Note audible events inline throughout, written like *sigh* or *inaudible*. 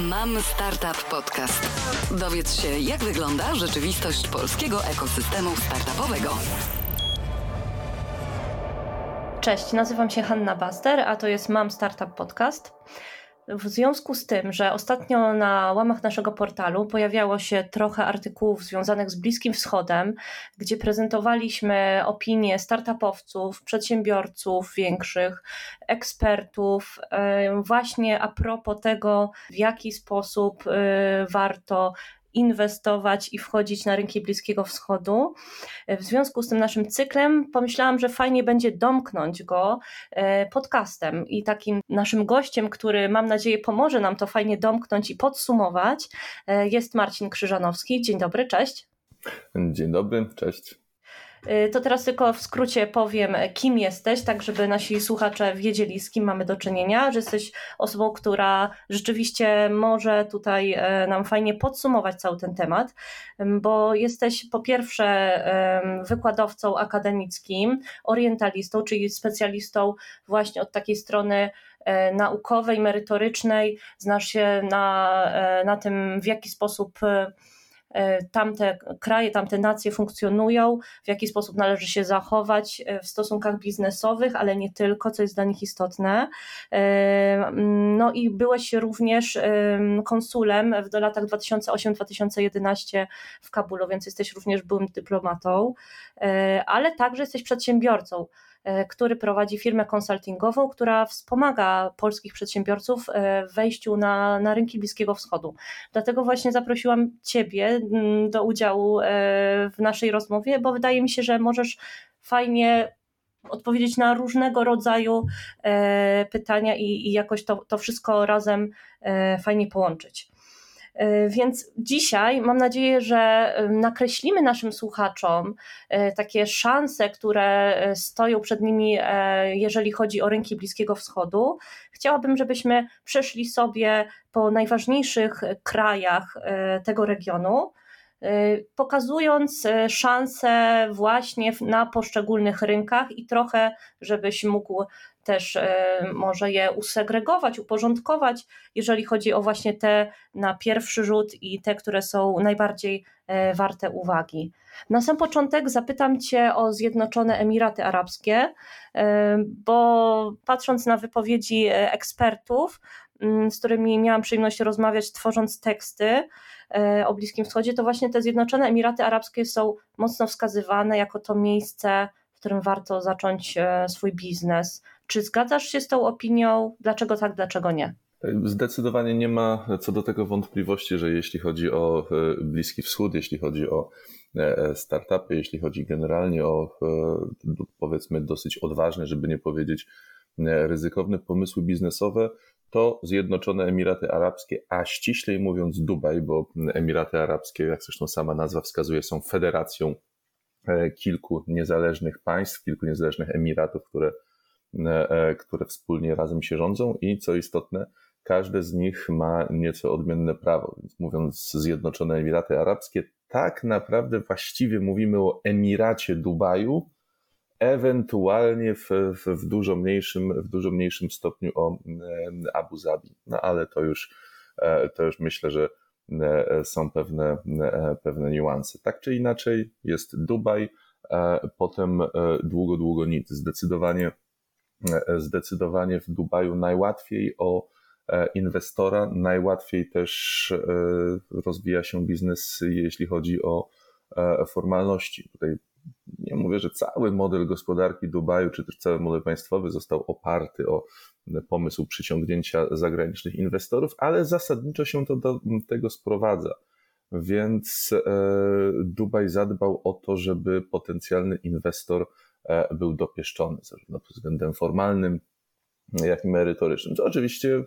Mam Startup Podcast. Dowiedz się, jak wygląda rzeczywistość polskiego ekosystemu startupowego. Cześć, nazywam się Hanna Baster, a to jest Mam Startup Podcast. W związku z tym, że ostatnio na łamach naszego portalu pojawiało się trochę artykułów związanych z Bliskim Wschodem, gdzie prezentowaliśmy opinie startupowców, przedsiębiorców większych, ekspertów, właśnie a propos tego, w jaki sposób e, warto inwestować i wchodzić na rynki Bliskiego Wschodu. W związku z tym naszym cyklem pomyślałam, że fajnie będzie domknąć go e, podcastem i takim naszym gościem, który mam nadzieję pomoże nam to fajnie domknąć i podsumować, e, jest Marcin Krzyżanowski. Dzień dobry, cześć. Dzień dobry, cześć. Y, to teraz tylko w skrócie powiem, kim jesteś, tak żeby nasi słuchacze wiedzieli, z kim mamy do czynienia, że jesteś osobą, która rzeczywiście może tutaj e, nam fajnie podsumować cały ten temat, bo jesteś po pierwsze wykładowcą akademickim, orientalistą, czyli specjalistą właśnie od takiej strony e, naukowej, merytorycznej, znasz się na, e, na tym, w jaki sposób tamte kraje, tamte nacje funkcjonują, w jaki sposób należy się zachować e, w stosunkach biznesowych, ale nie tylko, co jest dla nich istotne. E, no i byłeś również konsulem w latach 2008-2011 w Kabulu, więc jesteś również byłym dyplomatą, ale także jesteś przedsiębiorcą. E, który prowadzi firmę konsultingową, która wspomaga polskich przedsiębiorców e, w wejściu na, na rynki Bliskiego Wschodu. Dlatego właśnie zaprosiłam Ciebie mm, do udziału e, w naszej rozmowie, bo wydaje mi się, że możesz fajnie odpowiedzieć na różnego rodzaju pytania i, i jakoś to, to wszystko razem fajnie połączyć. E, więc dzisiaj mam nadzieję, że e, nakreślimy naszym słuchaczom e, takie szanse, które stoją przed nimi, jeżeli chodzi o rynki Bliskiego Wschodu. Chciałabym, żebyśmy przeszli sobie po najważniejszych krajach tego regionu pokazując szanse właśnie na poszczególnych rynkach i trochę, żebyś mógł też e, może je usegregować, uporządkować, jeżeli chodzi o właśnie te na pierwszy rzut i te, które są najbardziej e, warte uwagi. Na sam początek zapytam Cię o Zjednoczone Emiraty Arabskie, e, bo patrząc na wypowiedzi ekspertów, z którymi miałam przyjemność rozmawiać, tworząc teksty o Bliskim Wschodzie, to właśnie te Zjednoczone Emiraty Arabskie są mocno wskazywane jako to miejsce, w którym warto zacząć swój biznes. Czy zgadzasz się z tą opinią? Dlaczego tak, dlaczego nie? Zdecydowanie nie ma co do tego wątpliwości, że jeśli chodzi o e, Bliski Wschód, jeśli chodzi o e, startupy, jeśli chodzi generalnie o e, powiedzmy dosyć odważne, żeby nie powiedzieć ryzykowne pomysły biznesowe, to Zjednoczone Emiraty Arabskie, a ściślej mówiąc Dubaj, bo Emiraty Arabskie, jak zresztą sama nazwa wskazuje, są federacją kilku niezależnych państw, kilku niezależnych emiratów, które E, e, które wspólnie razem się rządzą i co istotne, każde z nich ma nieco odmienne prawo. Więc mówiąc Zjednoczone Emiraty Arabskie, tak naprawdę właściwie mówimy o Emiracie Dubaju, ewentualnie w, w, w, dużo, mniejszym, w dużo mniejszym stopniu o e, Abu Zabi. No ale to już, to już myślę, że są pewne, pewne niuanse. Tak czy inaczej jest Dubaj, potem długo, długo nic. Zdecydowanie E, zdecydowanie w Dubaju najłatwiej o e, inwestora, najłatwiej też e, rozwija się biznes, jeśli chodzi o formalności. Tutaj nie mówię, że cały model gospodarki Dubaju, czy też cały model państwowy został oparty o pomysł przyciągnięcia zagranicznych inwestorów, ale zasadniczo się to do tego sprowadza. Więc Dubaj zadbał o to, żeby potencjalny inwestor E, był dopieszczony, zarówno pod względem formalnym, jak i merytorycznym. Co oczywiście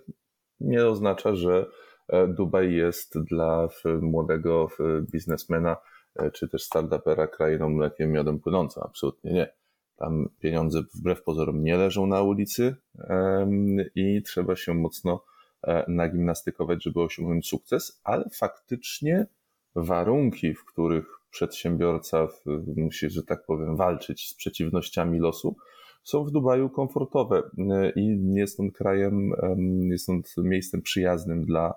nie oznacza, że e, Dubaj jest dla młodego biznesmena e, czy też startupera krainą mlekiem miodem płynącą. Absolutnie nie. Tam pieniądze wbrew pozorom nie leżą na ulicy i trzeba się mocno nagimnastykować, żeby osiągnąć sukces, ale faktycznie warunki, w których przedsiębiorca musi, że tak powiem, walczyć z przeciwnościami losu, są w Dubaju komfortowe i jest on krajem, jest on miejscem przyjaznym dla,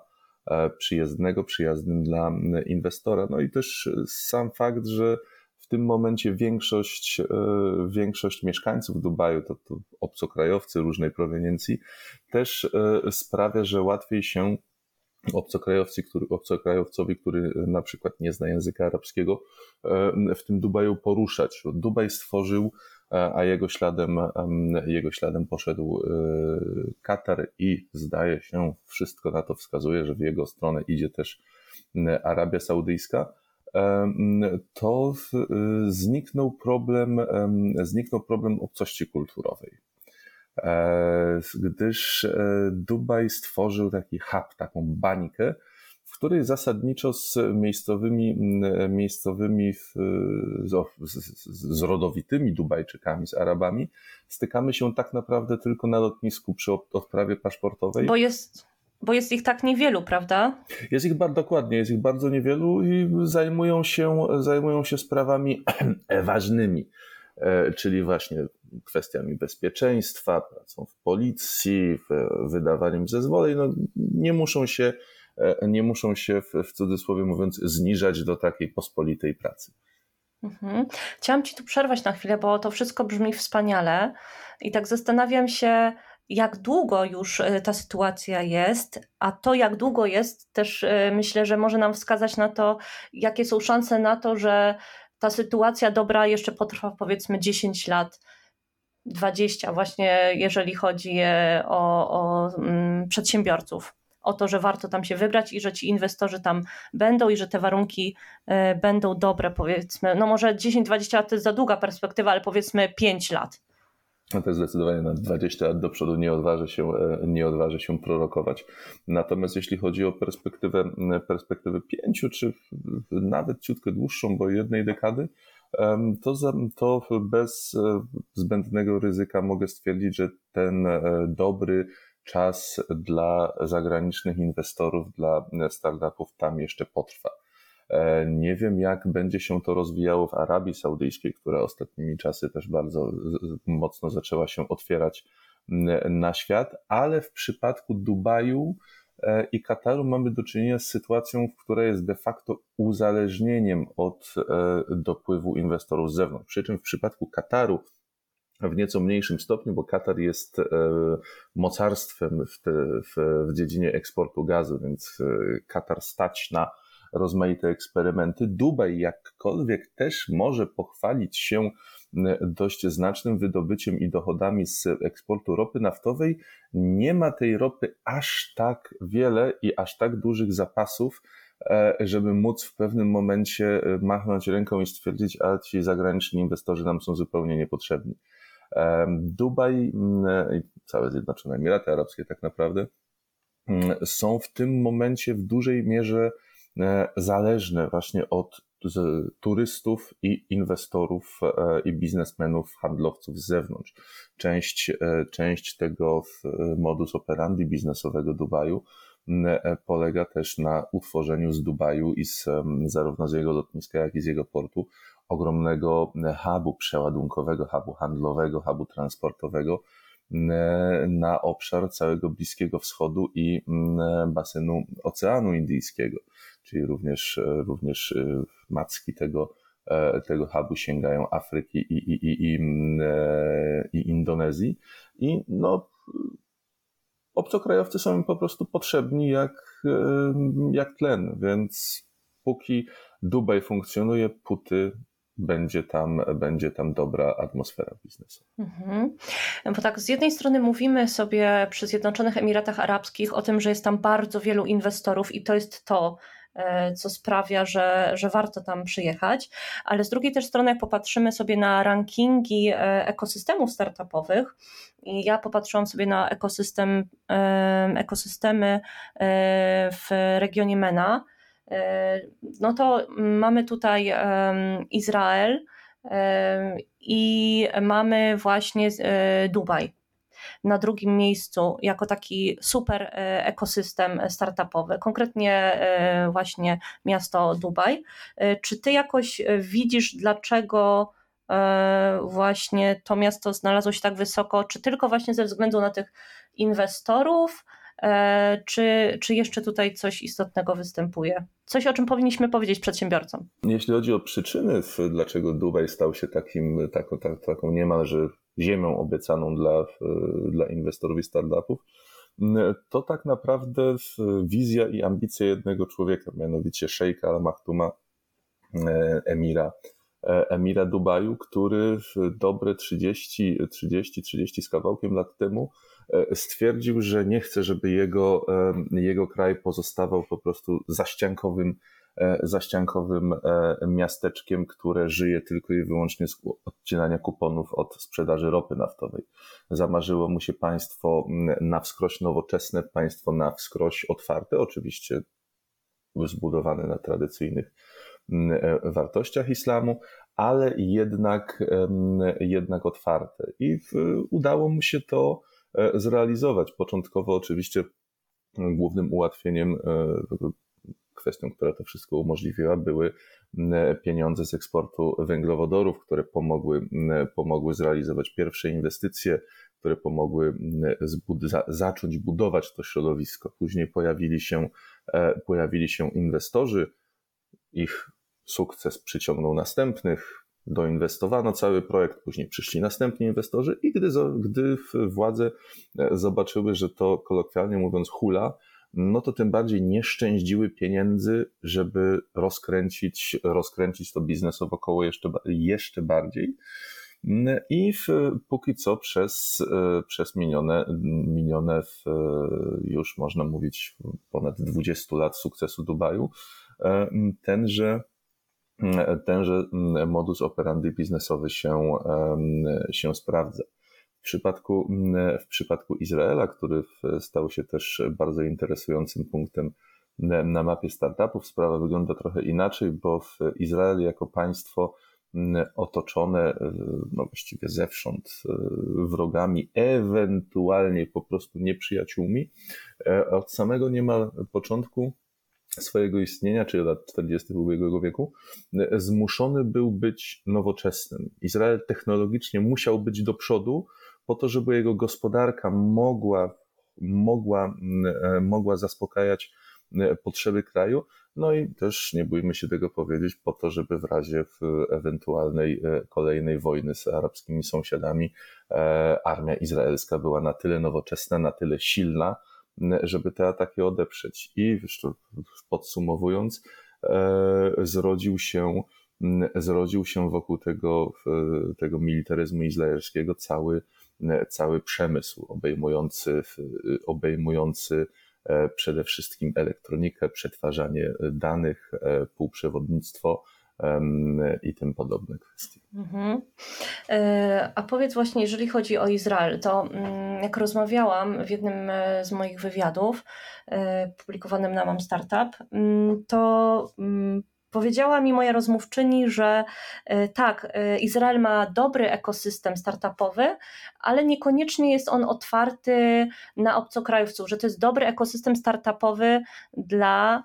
przyjezdnego, przyjaznym dla inwestora. No i też sam fakt, że w tym momencie większość, większość mieszkańców Dubaju to, to obcokrajowcy różnej proweniencji, też sprawia, że łatwiej się obcokrajowcy, który, obcokrajowcowi, który na przykład nie zna języka arabskiego, w tym Dubaju poruszać. Dubaj stworzył, a jego śladem, jego śladem poszedł e, Katar i zdaje się, wszystko na to wskazuje, że w jego stronę idzie też Arabia Saudyjska to zniknął problem, zniknął problem obcości kulturowej. E, gdyż e, Dubaj stworzył taki hub, taką bańkę, w której zasadniczo z miejscowymi, miejscowymi z, z, rodowitymi Dubajczykami, z Arabami, stykamy się tak naprawdę tylko na lotnisku przy odprawie paszportowej. Bo jest, bo jest ich tak niewielu, prawda? Jest ich bardzo dokładnie, jest ich bardzo niewielu i zajmują się, zajmują się sprawami *clears throat* ważnymi, e, czyli właśnie kwestiami bezpieczeństwa, pracą w policji, wydawaniem zezwoleń, no, nie muszą się, e, nie muszą się w, cudzysłowie mówiąc zniżać do takiej pospolitej pracy. Mhm. Chciałam Ci tu przerwać na chwilę, bo to wszystko brzmi wspaniale i tak zastanawiam się, jak długo już e, ta sytuacja jest, a to jak długo jest też e, myślę, że może nam wskazać na to, jakie są szanse na to, że ta sytuacja dobra jeszcze potrwa powiedzmy 10 lat 20, właśnie jeżeli chodzi o, o mm, przedsiębiorców. O to, że warto tam się wybrać i że ci inwestorzy tam będą i że te warunki e, będą dobre, powiedzmy. No może 10-20 lat to jest za długa perspektywa, ale powiedzmy 5 lat. No to zdecydowanie na 20 lat do przodu nie odważy się, e, nie odważy się prorokować. Natomiast jeśli chodzi o perspektywę, perspektywę 5 czy nawet ciutkę dłuższą, bo jednej dekady, to, to bez e, zbędnego ryzyka mogę stwierdzić, że ten e, dobry czas dla zagranicznych inwestorów, dla startupów tam jeszcze potrwa. E, nie wiem, jak będzie się to rozwijało w Arabii Saudyjskiej, która ostatnimi czasy też bardzo mocno zaczęła się otwierać na świat, ale w przypadku Dubaju E, i Kataru mamy do czynienia z sytuacją, która jest de facto uzależnieniem od e, dopływu inwestorów z zewnątrz. Przy czym w przypadku Kataru w nieco mniejszym stopniu, bo Katar jest mocarstwem w, te, w, w dziedzinie eksportu gazu, więc Katar stać na rozmaite eksperymenty. Dubaj jakkolwiek też może pochwalić się dość znacznym wydobyciem i dochodami z eksportu ropy naftowej, nie ma tej ropy aż tak wiele i aż tak dużych zapasów, e, żeby móc w pewnym momencie e, machnąć ręką i stwierdzić, a ci zagraniczni inwestorzy nam są zupełnie niepotrzebni. Dubaj i całe Zjednoczone Emiraty Arabskie tak naprawdę są w tym momencie w dużej mierze zależne właśnie od turystów i inwestorów e, i biznesmenów, handlowców z zewnątrz. Część, e, część tego modus operandi biznesowego Dubaju e, polega też na utworzeniu z Dubaju i z, zarówno z jego lotniska, jak i z jego portu ogromnego hubu przeładunkowego, hubu handlowego, hubu transportowego na obszar całego Bliskiego Wschodu i basenu Oceanu Indyjskiego czyli również, e, również e, macki tego, e, tego hubu sięgają Afryki i, i, i, i, i Indonezji. I no, obcokrajowcy są im po prostu potrzebni jak, jak tlen, więc póki Dubaj funkcjonuje, puty będzie tam, będzie tam dobra atmosfera biznesu. Mhm. Bo tak, z jednej strony mówimy sobie przy Zjednoczonych Emiratach Arabskich o tym, że jest tam bardzo wielu inwestorów i to jest to, co sprawia, że, że warto tam przyjechać. Ale z drugiej też strony, jak popatrzymy sobie na rankingi e, ekosystemów startupowych, i ja popatrzyłam sobie na ekosystem, e, ekosystemy w regionie MENA, no to mamy tutaj Izrael i mamy właśnie Dubaj na drugim miejscu jako taki super e, ekosystem startupowy, konkretnie e, właśnie miasto Dubaj. E, czy ty jakoś widzisz, dlaczego właśnie to miasto znalazło się tak wysoko, czy tylko właśnie ze względu na tych inwestorów, czy, czy jeszcze tutaj coś istotnego występuje? Coś, o czym powinniśmy powiedzieć przedsiębiorcom? Jeśli chodzi o przyczyny, dlaczego Dubaj stał się takim, taką, taką niemalże ziemią obiecaną dla, dla inwestorów i startupów, to tak naprawdę wizja i ambicje jednego człowieka, mianowicie Sheikha Al-Machtuma, e, emira, e, emira Dubaju, który dobre 30, 30, 30 z kawałkiem lat temu e, stwierdził, że nie chce, żeby jego, jego kraj pozostawał po prostu zaściankowym zaściankowym e, miasteczkiem, które żyje tylko i wyłącznie z odcinania kuponów od sprzedaży ropy naftowej. Zamarzyło mu się państwo na wskroś nowoczesne, państwo na wskroś otwarte, oczywiście zbudowane na tradycyjnych e, wartościach islamu, ale jednak, jednak otwarte. I udało mu się to zrealizować. Początkowo oczywiście głównym ułatwieniem kwestią, która to wszystko umożliwiła, były pieniądze z eksportu węglowodorów, które pomogły, pomogły zrealizować pierwsze inwestycje, które pomogły za, zacząć budować to środowisko. Później pojawili się, e, pojawili się inwestorzy, ich sukces przyciągnął następnych, doinwestowano cały projekt, później przyszli następni inwestorzy i gdy, gdy władze e, zobaczyły, że to kolokwialnie mówiąc hula, no to tym bardziej nie szczędziły pieniędzy, żeby rozkręcić, rozkręcić to biznesowo koło jeszcze, jeszcze bardziej. I w, póki co przez, przez minione, minione w, już można mówić ponad 20 lat sukcesu Dubaju, tenże, tenże modus operandi biznesowy się, się sprawdza. W przypadku, mm, w przypadku Izraela, który stał się też bardzo interesującym punktem na mapie startupów, sprawa wygląda trochę inaczej, bo w Izrael jako państwo mm, otoczone no właściwie zewsząd e, wrogami, ewentualnie po prostu nieprzyjaciółmi, e, od samego niemal początku swojego istnienia, czyli lat 40. ubiegłego wieku, zmuszony był być nowoczesnym. Izrael technologicznie musiał być do przodu, po to, żeby jego gospodarka mogła, mogła, e, mogła zaspokajać e, potrzeby kraju. No i też nie bójmy się tego powiedzieć, po to, żeby w razie w ewentualnej e, kolejnej wojny z arabskimi sąsiadami armia izraelska była na tyle nowoczesna, na tyle silna, żeby te ataki odeprzeć. I podsumowując, zrodził się, zrodził się wokół tego, tego militaryzmu izraelskiego cały cały przemysł obejmujący, obejmujący e, przede wszystkim elektronikę, przetwarzanie danych, e, półprzewodnictwo i tym podobne kwestie. Mhm. E, a powiedz właśnie, jeżeli chodzi o Izrael, to mm, jak rozmawiałam w jednym z moich wywiadów publikowanym na Mam Startup, mm, to mm, Powiedziała mi moja rozmówczyni, że e, tak, e, Izrael ma dobry ekosystem startupowy, ale niekoniecznie jest on otwarty na obcokrajowców, że to jest dobry ekosystem startupowy dla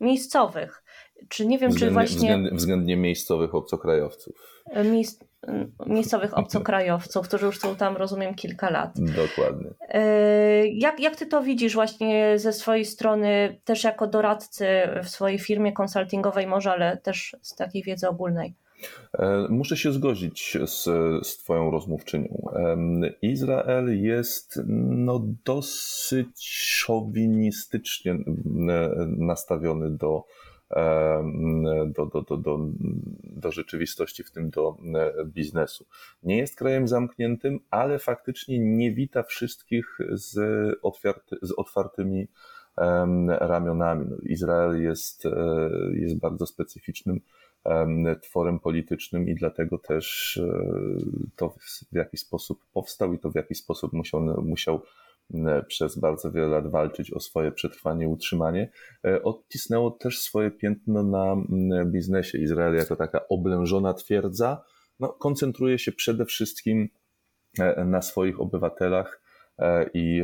miejscowych. Czy nie wiem, względnie, czy właśnie. Względnie, względnie miejscowych obcokrajowców. Miejsc, miejscowych obcokrajowców, którzy już są tam, rozumiem, kilka lat. Dokładnie. E, jak, jak ty to widzisz właśnie ze swojej strony, też jako doradcy w swojej firmie konsultingowej może, ale też z takiej wiedzy ogólnej? E, muszę się zgodzić z, z Twoją rozmówczynią. Izrael jest no, dosyć szowinistycznie nastawiony do do, do, do, do, do rzeczywistości, w tym do biznesu. Nie jest krajem zamkniętym, ale faktycznie nie wita wszystkich z, otwarty, z otwartymi ramionami. No, Izrael jest, e, jest bardzo specyficznym tworem politycznym i dlatego też e, to w jakiś sposób powstał i to w jakiś sposób musiał, musiał przez bardzo wiele lat walczyć o swoje przetrwanie, utrzymanie, e, odcisnęło też swoje piętno na biznesie. Izrael jako taka oblężona twierdza, no, koncentruje się przede wszystkim e, na swoich obywatelach i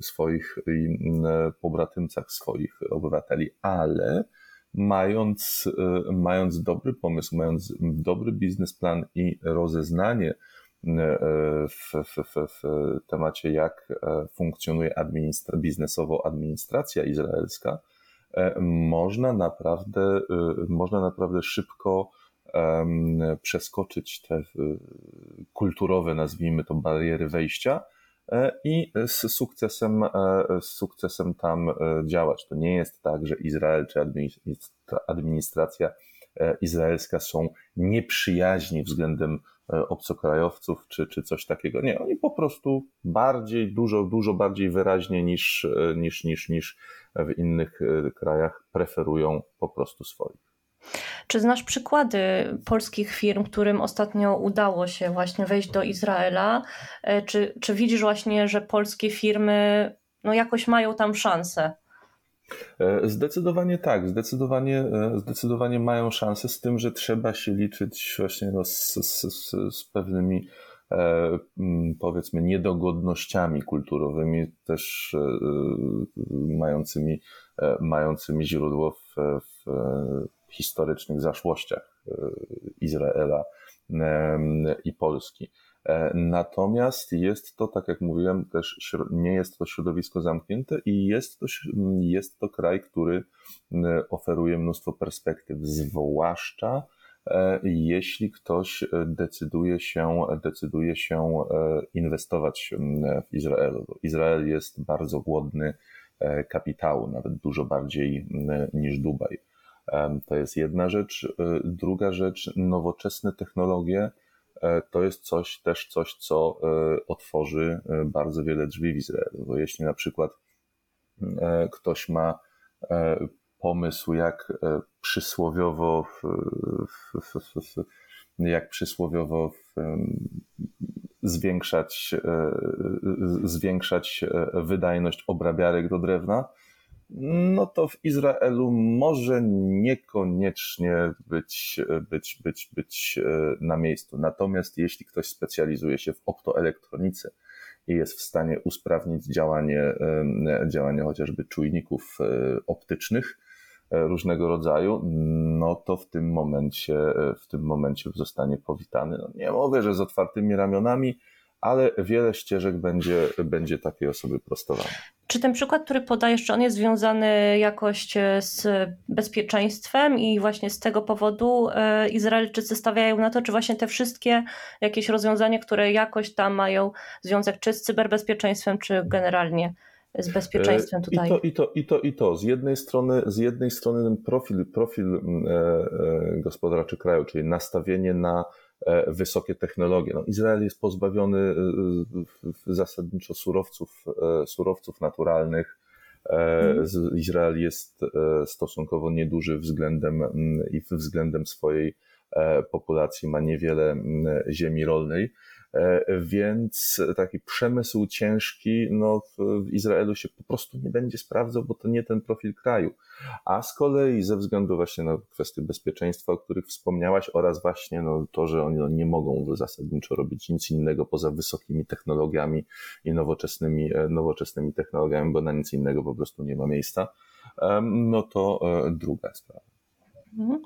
swoich i pobratymcach swoich obywateli, ale mając, mając dobry pomysł, mając dobry biznesplan i rozeznanie w, w, w, w temacie, jak funkcjonuje administra biznesowo administracja izraelska, można naprawdę, można naprawdę szybko przeskoczyć te kulturowe, nazwijmy to, bariery wejścia e, i z sukcesem, e, z sukcesem tam e, działać. To nie jest tak, że Izrael czy administracja izraelska są nieprzyjaźni względem obcokrajowców czy, czy coś takiego. Nie, oni po prostu bardziej, dużo, dużo bardziej wyraźnie niż, niż, niż, niż w innych krajach preferują po prostu swoich. Czy znasz przykłady polskich firm, którym ostatnio udało się właśnie wejść do Izraela? E, czy, czy widzisz właśnie, że polskie firmy no jakoś mają tam szansę? E, zdecydowanie tak, zdecydowanie, e, zdecydowanie mają szansę z tym, że trzeba się liczyć właśnie no z, z, z pewnymi powiedzmy niedogodnościami kulturowymi, też mającymi, mającymi źródło w, w historycznych zaszłościach e, Izraela i Polski. E, natomiast jest to, tak jak mówiłem, też nie jest to środowisko zamknięte i jest to, jest to kraj, który oferuje mnóstwo perspektyw, zwłaszcza e, jeśli ktoś decyduje się, decyduje się inwestować w Izraelu. Izrael jest bardzo głodny kapitału, nawet dużo bardziej niż Dubaj. To jest jedna rzecz. E, druga rzecz, nowoczesne technologie e, to jest coś, też coś, co e, otworzy bardzo wiele drzwi w Izraelu. Bo jeśli na przykład ktoś ma pomysł, jak przysłowiowo, jak przysłowiowo zwiększać, zwiększać wydajność obrabiarek do drewna, no to w Izraelu może niekoniecznie być, być, być, być e, na miejscu. Natomiast jeśli ktoś specjalizuje się w optoelektronice i jest w stanie usprawnić działanie, e, działanie chociażby czujników e, optycznych różnego rodzaju, no to w tym momencie, w tym momencie zostanie powitany. No nie mówię, że z otwartymi ramionami, ale wiele ścieżek będzie, będzie takiej osoby prostowane. Czy ten przykład, który podajesz, czy on jest związany jakoś e, z bezpieczeństwem i właśnie z tego powodu e, Izraelczycy stawiają na to, czy właśnie te wszystkie jakieś rozwiązania, które jakoś tam mają związek czy z cyberbezpieczeństwem, czy generalnie z bezpieczeństwem tutaj? I to, i to, i to, i to. Z jednej strony, z jednej strony ten profil, profil mm, e, gospodarczy kraju, czyli nastawienie na E, wysokie technologie. No, Izrael jest pozbawiony e, zasadniczo surowców, e, surowców naturalnych. Mhm. Izrael jest stosunkowo nieduży względem i względem swojej populacji ma niewiele ziemi rolnej. E, więc taki przemysł ciężki no, w Izraelu się po prostu nie będzie sprawdzał, bo to nie ten profil kraju. A z kolei ze względu właśnie na kwestie bezpieczeństwa, o których wspomniałaś, oraz właśnie no, to, że oni no, nie mogą zasadniczo robić nic innego poza wysokimi technologiami i nowoczesnymi, e, nowoczesnymi technologiami, bo na nic innego po prostu nie ma miejsca, no to e, druga sprawa. Mhm.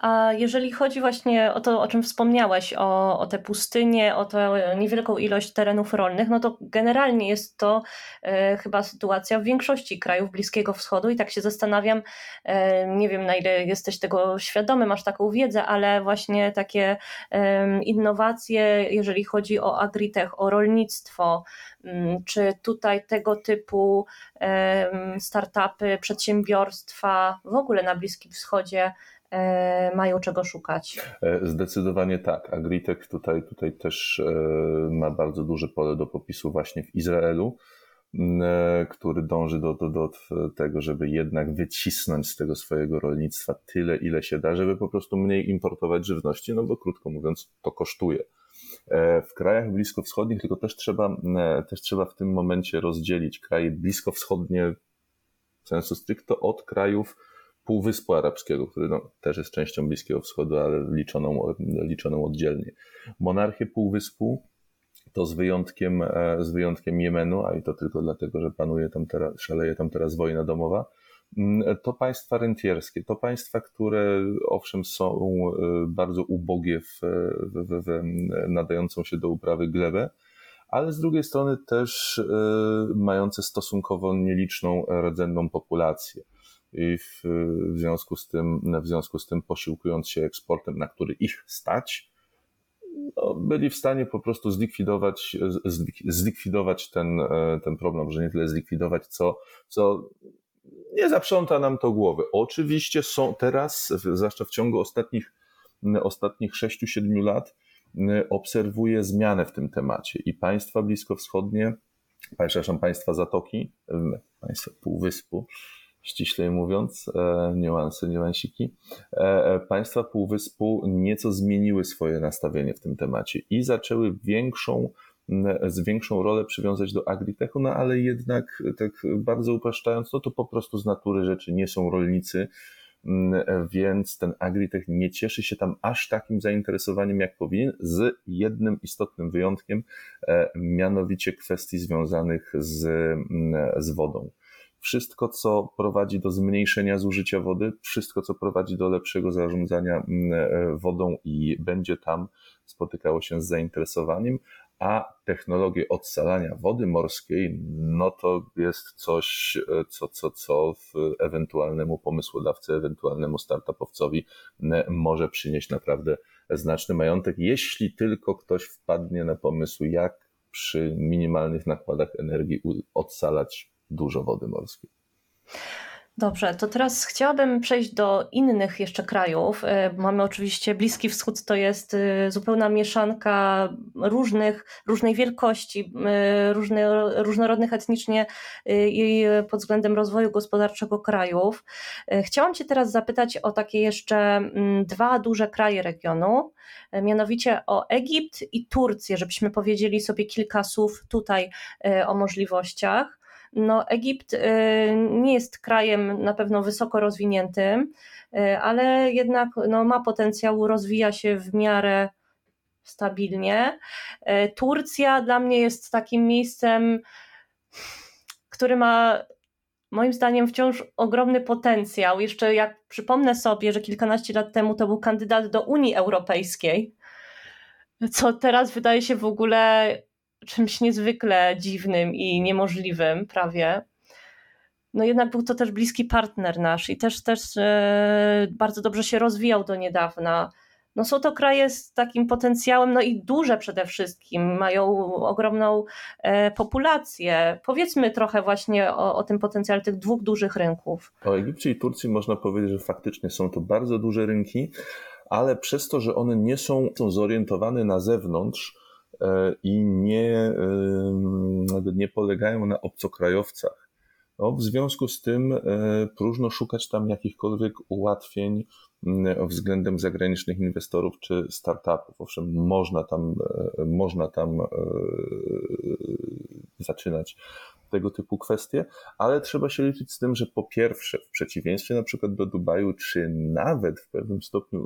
A jeżeli chodzi właśnie o to, o czym wspomniałeś, o, o te pustynie, o tę niewielką ilość terenów rolnych, no to generalnie jest to e, chyba sytuacja w większości krajów Bliskiego Wschodu i tak się zastanawiam, e, nie wiem na ile jesteś tego świadomy, masz taką wiedzę, ale właśnie takie e, innowacje, jeżeli chodzi o agritech, o rolnictwo, czy tutaj tego typu startupy, przedsiębiorstwa w ogóle na Bliskim Wschodzie E, mają czego szukać. E, zdecydowanie tak. Agritech tutaj, tutaj też e, ma bardzo duże pole do popisu właśnie w Izraelu, który dąży do, do, do tego, żeby jednak wycisnąć z tego swojego rolnictwa tyle, ile się da, żeby po prostu mniej importować żywności, no bo krótko mówiąc, to kosztuje. W krajach bliskowschodnich tylko też trzeba, też trzeba w tym momencie rozdzielić kraje bliskowschodnie sensu stricto od krajów Półwyspu Arabskiego, który no, też jest częścią Bliskiego Wschodu, ale liczoną, liczoną oddzielnie. Monarchię Półwyspu to z wyjątkiem, e, z wyjątkiem Jemenu, a i to tylko dlatego, że panuje tam teraz, szaleje tam teraz wojna domowa, to państwa rentierskie, to państwa, które owszem są bardzo ubogie w, w, w nadającą się do uprawy glebę, ale z drugiej strony też mające stosunkowo nieliczną rdzenną populację. I w, w, związku z tym, w związku z tym posiłkując się eksportem, na który ich stać, no, byli w stanie po prostu zlikwidować, zlikwidować ten, e, ten problem, że nie tyle zlikwidować, co, co nie zaprząta nam to głowy. Oczywiście są teraz, zwłaszcza w ciągu ostatnich, ostatnich 6-7 lat, obserwuję zmianę w tym temacie i państwa bliskowschodnie, przepraszam, państwa Zatoki, państwa Półwyspu, ściślej mówiąc, e, niuanse, niuansiki, e, e, państwa Półwyspu nieco zmieniły swoje nastawienie w tym temacie i zaczęły większą, z większą rolę przywiązać do agritechu, no ale jednak tak bardzo upraszczając, no to po prostu z natury rzeczy nie są rolnicy, więc ten agritech nie cieszy się tam aż takim zainteresowaniem, jak powinien, z jednym istotnym wyjątkiem, mianowicie kwestii związanych z, z wodą. Wszystko, co prowadzi do zmniejszenia zużycia wody, wszystko, co prowadzi do lepszego zarządzania mm, e, wodą i będzie tam spotykało się z zainteresowaniem, a technologie odsalania wody morskiej, no to jest coś, e, co, co, co ewentualnemu pomysłodawcy, ewentualnemu startupowcowi może przynieść naprawdę znaczny majątek, jeśli tylko ktoś wpadnie na pomysł, jak przy minimalnych nakładach energii odsalać dużo wody morskiej. Dobrze, to teraz chciałabym przejść do innych jeszcze krajów. E, mamy oczywiście Bliski Wschód, to jest e, zupełna mieszanka różnych, różnej wielkości, e, różne, różnorodnych etnicznie i pod względem rozwoju gospodarczego krajów. Chciałam Cię teraz zapytać o takie jeszcze mm, dwa duże kraje regionu, mianowicie o Egipt i Turcję, żebyśmy powiedzieli sobie kilka słów tutaj o możliwościach. No, Egipt y, nie jest krajem na pewno wysoko rozwiniętym, y, ale jednak no, ma potencjał, rozwija się w miarę stabilnie. Y, Turcja dla mnie jest takim miejscem, który ma moim zdaniem wciąż ogromny potencjał. Jeszcze jak przypomnę sobie, że kilkanaście lat temu to był kandydat do Unii Europejskiej, co teraz wydaje się w ogóle czymś niezwykle dziwnym i niemożliwym prawie. No jednak był to też bliski partner nasz i też, też e, bardzo dobrze się rozwijał do niedawna. No są to kraje z takim potencjałem, no i duże przede wszystkim, mają ogromną e, populację. Powiedzmy trochę właśnie o, o tym potencjale tych dwóch dużych rynków. O Egipcie i Turcji można powiedzieć, że faktycznie są to bardzo duże rynki, ale przez to, że one nie są, są zorientowane na zewnątrz, i nie, nie polegają na obcokrajowcach. No, w związku z tym e, próżno szukać tam jakichkolwiek ułatwień względem zagranicznych inwestorów czy startupów. Owszem, można tam, e, można tam zaczynać tego typu kwestie, ale trzeba się liczyć z tym, że po pierwsze, w przeciwieństwie na przykład do Dubaju, czy nawet w pewnym stopniu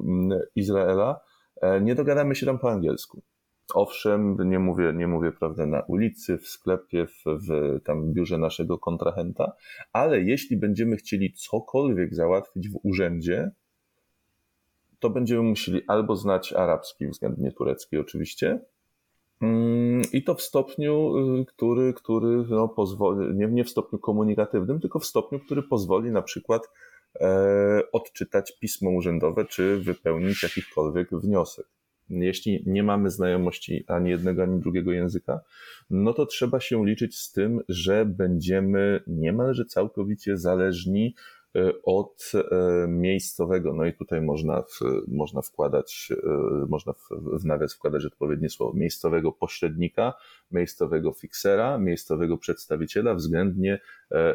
Izraela, nie dogadamy się tam po angielsku. Owszem, nie mówię, nie mówię prawda, na ulicy, w sklepie, w, w tam biurze naszego kontrahenta, ale jeśli będziemy chcieli cokolwiek załatwić w urzędzie, to będziemy musieli albo znać arabski, względnie turecki oczywiście, mm, i to w stopniu, y, który, który no, pozwoli, nie, nie w stopniu komunikatywnym, tylko w stopniu, który pozwoli na przykład e, odczytać pismo urzędowe, czy wypełnić jakikolwiek wniosek jeśli nie mamy znajomości ani jednego, ani drugiego języka, no to trzeba się liczyć z tym, że będziemy niemalże całkowicie zależni od e, miejscowego, no i tutaj można, w, można wkładać, e, można w, w nawias wkładać odpowiednie słowo, miejscowego pośrednika, miejscowego fiksera, miejscowego przedstawiciela, względnie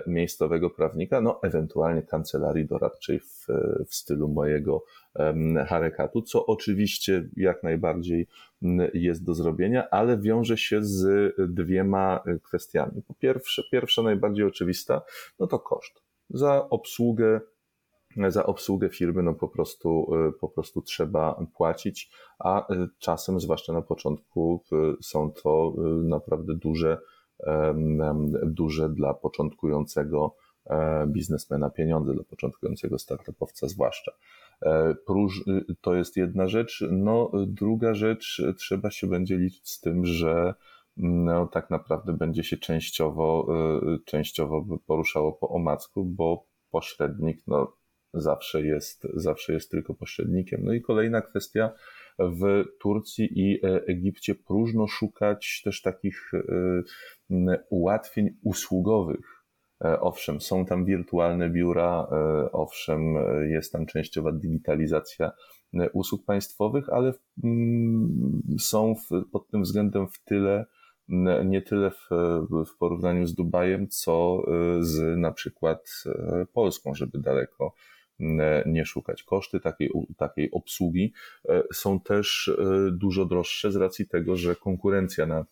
miejscowego prawnika, no ewentualnie kancelarii doradczej w, w stylu mojego harekatu, co oczywiście jak najbardziej jest do zrobienia, ale wiąże się z dwiema kwestiami. Po pierwsze, pierwsza najbardziej oczywista, no to koszt za obsługę za obsługę firmy no po prostu, e, po prostu trzeba płacić, a e, czasem, zwłaszcza na początku, są to e, naprawdę duże, duże dla początkującego biznesmena pieniądze dla początkującego startupowca zwłaszcza. Próż, to jest jedna rzecz. No, druga rzecz, trzeba się będzie liczyć z tym, że no, tak naprawdę będzie się częściowo, częściowo poruszało po omacku, bo pośrednik no, zawsze, jest, zawsze jest tylko pośrednikiem. No i kolejna kwestia, w Turcji i e, Egipcie próżno szukać też takich e, ułatwień usługowych. E, owszem, są tam wirtualne biura, owszem, jest tam częściowa digitalizacja usług państwowych, ale są w, pod tym względem w tyle, nie tyle w, w porównaniu z Dubajem, co z na przykład Polską, żeby daleko nie szukać. Koszty takiej, takiej obsługi e, są też e, dużo droższe z racji tego, że konkurencja na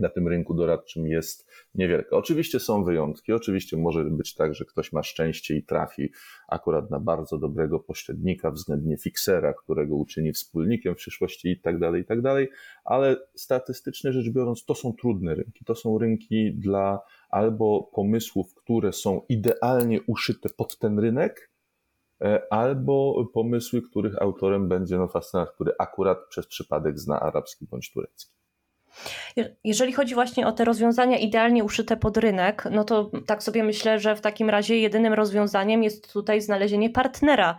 na tym rynku doradczym jest niewielka. Oczywiście są wyjątki, oczywiście może być tak, że ktoś ma szczęście i trafi akurat na bardzo dobrego pośrednika, względnie fiksera, którego uczyni wspólnikiem w przyszłości i tak dalej, i tak dalej, ale statystycznie rzecz biorąc, to są trudne rynki. To są rynki dla albo pomysłów, które są idealnie uszyte pod ten rynek, E, albo pomysły, których autorem będzie no, fascynat, który akurat przez przypadek zna arabski bądź turecki. Jeżeli chodzi właśnie o te rozwiązania idealnie uszyte pod rynek, no to tak sobie myślę, że w takim razie jedynym rozwiązaniem jest tutaj znalezienie partnera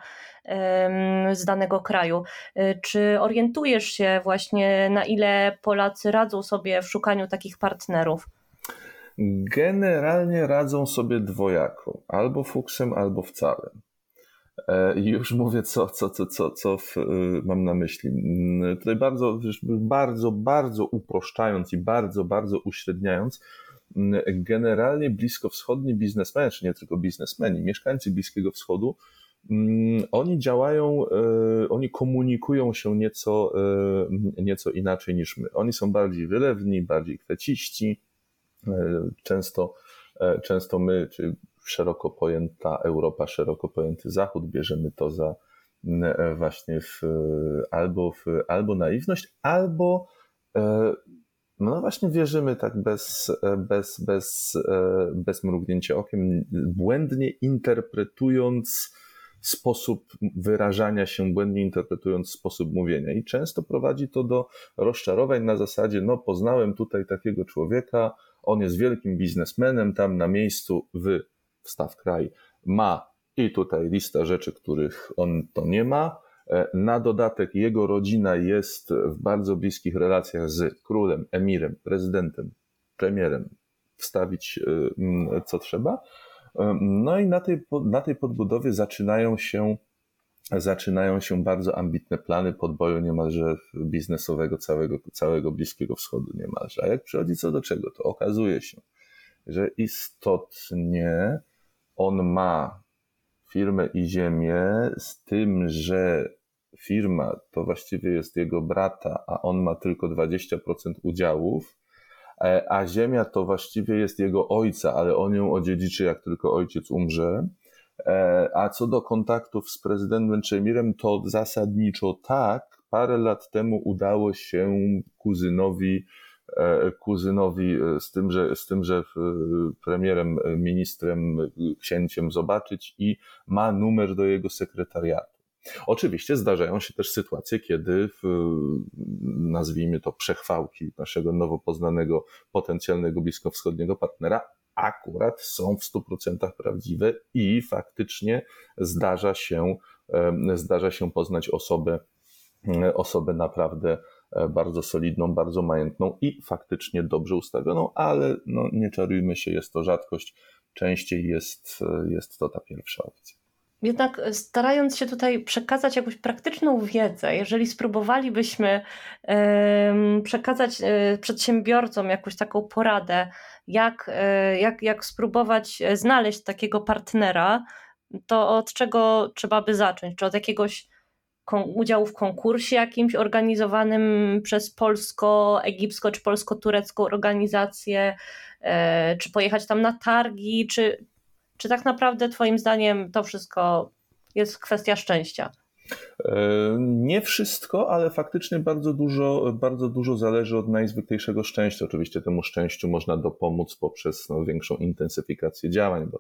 z danego kraju. E, czy orientujesz się właśnie, na ile Polacy radzą sobie w szukaniu takich partnerów? Generalnie radzą sobie dwojako, albo fuksem, albo wcale. E, już mówię, co, co, co, co, co w, y, mam na myśli. Mm, tutaj bardzo, bardzo, bardzo uproszczając i bardzo, bardzo uśredniając, mm, generalnie bliskowschodni biznesmeni, czy nie tylko biznesmeni, mieszkańcy Bliskiego Wschodu, mm, oni działają, e, oni komunikują się nieco, e, nieco inaczej niż my. Oni są bardziej wylewni, bardziej kweciści. Często, często my, czy szeroko pojęta Europa, szeroko pojęty Zachód, bierzemy to za e, właśnie w, albo, w, albo naiwność, albo e, no właśnie wierzymy tak bez, bez, bez, e, bez mrugnięcia okiem, błędnie interpretując sposób wyrażania się, błędnie interpretując sposób mówienia. I często prowadzi to do rozczarowań na zasadzie, no poznałem tutaj takiego człowieka, on jest wielkim biznesmenem, tam na miejscu w wstaw kraj ma i tutaj lista rzeczy, których on to nie ma. E, na dodatek jego rodzina jest w bardzo bliskich relacjach z królem, emirem, prezydentem, premierem. Wstawić e, co trzeba. E, no i na tej, na tej podbudowie zaczynają się, zaczynają się bardzo ambitne plany podboju niemalże biznesowego całego, całego Bliskiego Wschodu niemalże. A jak przychodzi co do czego, to okazuje się, że istotnie on ma firmę i ziemię, z tym, że firma to właściwie jest jego brata, a on ma tylko 20% udziałów, e, a ziemia to właściwie jest jego ojca, ale on ją odziedziczy, jak tylko ojciec umrze. E, a co do kontaktów z prezydentem Czemirem, to zasadniczo tak. Parę lat temu udało się kuzynowi kuzynowi e, z tym, że, z tym, że premierem, e, ministrem, księciem zobaczyć i ma numer do jego sekretariatu. Oczywiście zdarzają się też sytuacje, kiedy w, nazwijmy to przechwałki naszego nowo poznanego potencjalnego bliskowschodniego partnera akurat są w 100% prawdziwe i faktycznie zdarza się, zdarza się poznać osobę, osobę naprawdę E, bardzo solidną, bardzo majętną i faktycznie dobrze ustawioną, ale no, nie czarujmy się, jest to rzadkość. Częściej jest, e, jest to ta pierwsza opcja. Jednak e, starając się tutaj przekazać jakąś praktyczną wiedzę, jeżeli spróbowalibyśmy przekazać przedsiębiorcom jakąś taką poradę, jak, jak, jak spróbować znaleźć takiego partnera, to od czego trzeba by zacząć? Czy od jakiegoś udziału w konkursie jakimś organizowanym przez polsko-egipsko czy polsko-turecką organizację, e, czy pojechać tam na targi, czy, czy tak naprawdę Twoim zdaniem to wszystko jest kwestia szczęścia? Nie wszystko, ale faktycznie bardzo dużo, bardzo dużo zależy od najzwyklejszego szczęścia. Oczywiście temu szczęściu można dopomóc poprzez no, większą intensyfikację działań, bo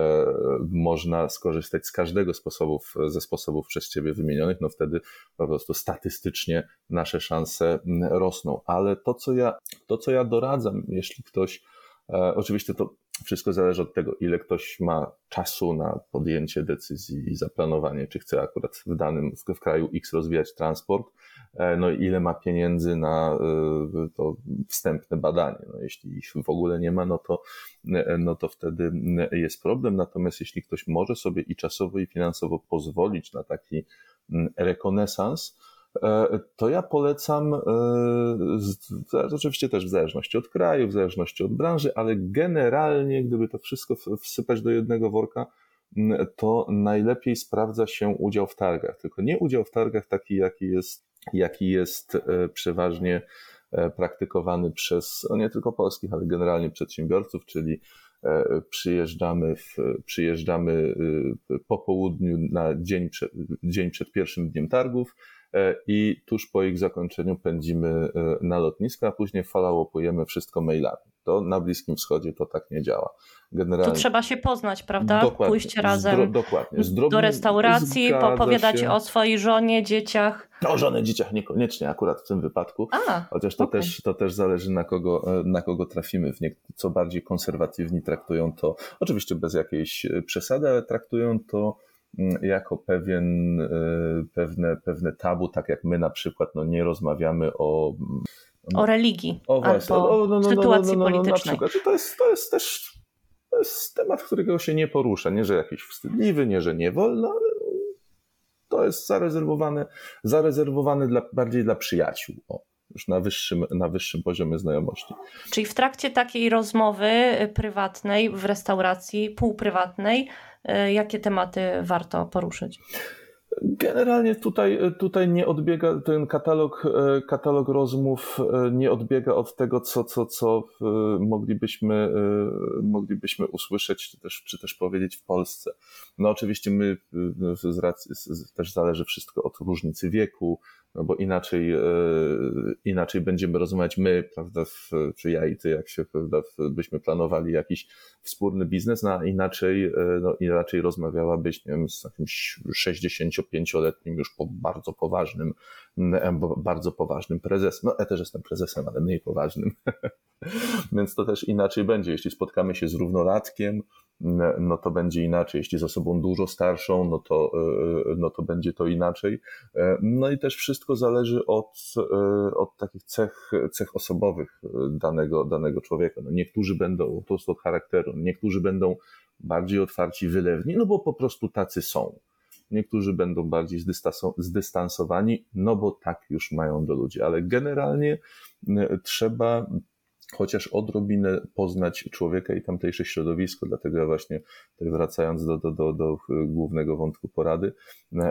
e, można skorzystać z każdego sposobów, ze sposobów przez Ciebie wymienionych, no wtedy po prostu statystycznie nasze szanse rosną. Ale to, co ja, to, co ja doradzam, jeśli ktoś, e, oczywiście to wszystko zależy od tego, ile ktoś ma czasu na podjęcie decyzji i zaplanowanie, czy chce akurat w danym w, kraju X rozwijać transport, e, no i ile ma pieniędzy na e, to wstępne badanie. No jeśli ich w ogóle nie ma, no to, e, no to wtedy jest problem. Natomiast jeśli ktoś może sobie i czasowo, i finansowo pozwolić na taki rekonesans, E, to ja polecam, e, oczywiście też w zależności od kraju, w zależności od branży, ale generalnie, gdyby to wszystko wsypać do jednego worka, to najlepiej sprawdza się udział w targach. Tylko nie udział w targach taki, jaki jest, jaki jest e, przeważnie praktykowany przez no nie tylko polskich, ale generalnie przedsiębiorców, czyli przyjeżdżamy, w, przyjeżdżamy po południu na dzień przed, dzień przed pierwszym dniem targów, E, i tuż po ich zakończeniu pędzimy e, na lotnisko, a później falałopujemy wszystko mailami. To na Bliskim Wschodzie to tak nie działa. Generalnie... Tu trzeba się poznać, prawda? Dokładnie. Pójść razem Zdro, dokładnie. do restauracji, popowiadać się. o swojej żonie, dzieciach. O żonie, dzieciach niekoniecznie akurat w tym wypadku. A, chociaż to, okay. też, to też zależy na kogo, e, na kogo trafimy. W nie, co bardziej konserwatywni traktują to, oczywiście bez jakiejś przesady, ale traktują to jako pewien, e, pewne, pewne tabu, tak jak my na przykład no, nie rozmawiamy o. O religii. O właśnie, albo o, no, no, sytuacji no, politycznej. To jest, to jest też to jest temat, którego się nie porusza. Nie, że jakiś wstydliwy, nie, że nie wolno, ale to jest zarezerwowane, zarezerwowane dla, bardziej dla przyjaciół. O już na wyższym, na wyższym poziomie znajomości. Czyli w trakcie takiej rozmowy prywatnej w restauracji, półprywatnej, jakie tematy warto poruszyć? Generalnie tutaj, tutaj nie odbiega ten katalog, e, katalog rozmów e, nie odbiega od tego, co, co, co moglibyśmy, moglibyśmy usłyszeć, czy też, czy też powiedzieć w Polsce. No oczywiście my z racji, też zależy wszystko od różnicy wieku, no bo inaczej, e, inaczej będziemy rozumieć my, prawda, w, czy ja i ty, jak się, prawda, byśmy planowali jakiś wspólny biznes, no a inaczej, e, no, inaczej rozmawiałabyś, nie wiem, z jakimś 65-letnim już po bardzo poważnym, bardzo poważnym prezesem. No ja też jestem prezesem, ale mniej poważnym. *laughs* Więc to też inaczej będzie, jeśli spotkamy się z równolatkiem, no to będzie inaczej. Jeśli z osobą dużo starszą, no to, e, no to będzie to inaczej. E, no i też wszystko zależy od, e, od takich cech, cech osobowych danego, danego człowieka. No niektórzy będą po prostu od charakteru, niektórzy będą bardziej otwarci, wylewni, no bo po prostu tacy są. Niektórzy będą bardziej zdystansowani, no bo tak już mają do ludzi, ale generalnie trzeba chociaż odrobinę poznać człowieka i tamtejsze środowisko. Dlatego ja właśnie, tak wracając do, do, do, do głównego wątku porady,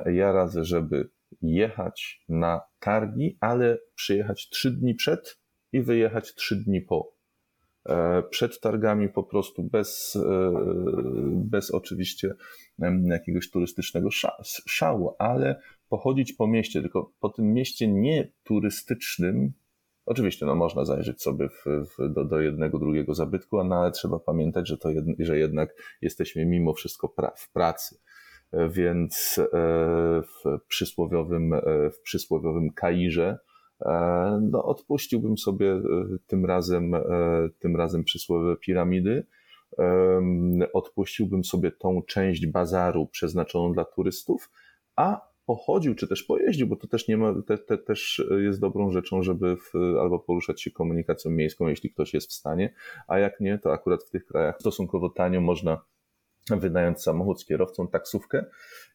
ja radzę, żeby jechać na targi, ale przyjechać trzy dni przed i wyjechać trzy dni po. E, przed targami po prostu bez, e, bez oczywiście jakiegoś turystycznego szału, ale pochodzić po mieście, tylko po tym mieście nie turystycznym, Oczywiście, no można zajrzeć sobie w, w, do, do, jednego, drugiego zabytku, no, ale trzeba pamiętać, że, to jed, że jednak jesteśmy mimo wszystko pra, w pracy. Więc e, w przysłowiowym, e, w przysłowiowym Kairze e, no, odpuściłbym sobie tym razem, tym razem przysłowiowe piramidy. Odpuściłbym sobie tą część bazaru przeznaczoną dla turystów, a pochodził, czy też pojeździł, bo to też nie ma, te, te, też jest dobrą rzeczą, żeby w, albo poruszać się komunikacją miejską, jeśli ktoś jest w stanie, a jak nie, to akurat w tych krajach stosunkowo tanio można wynająć samochód z kierowcą, taksówkę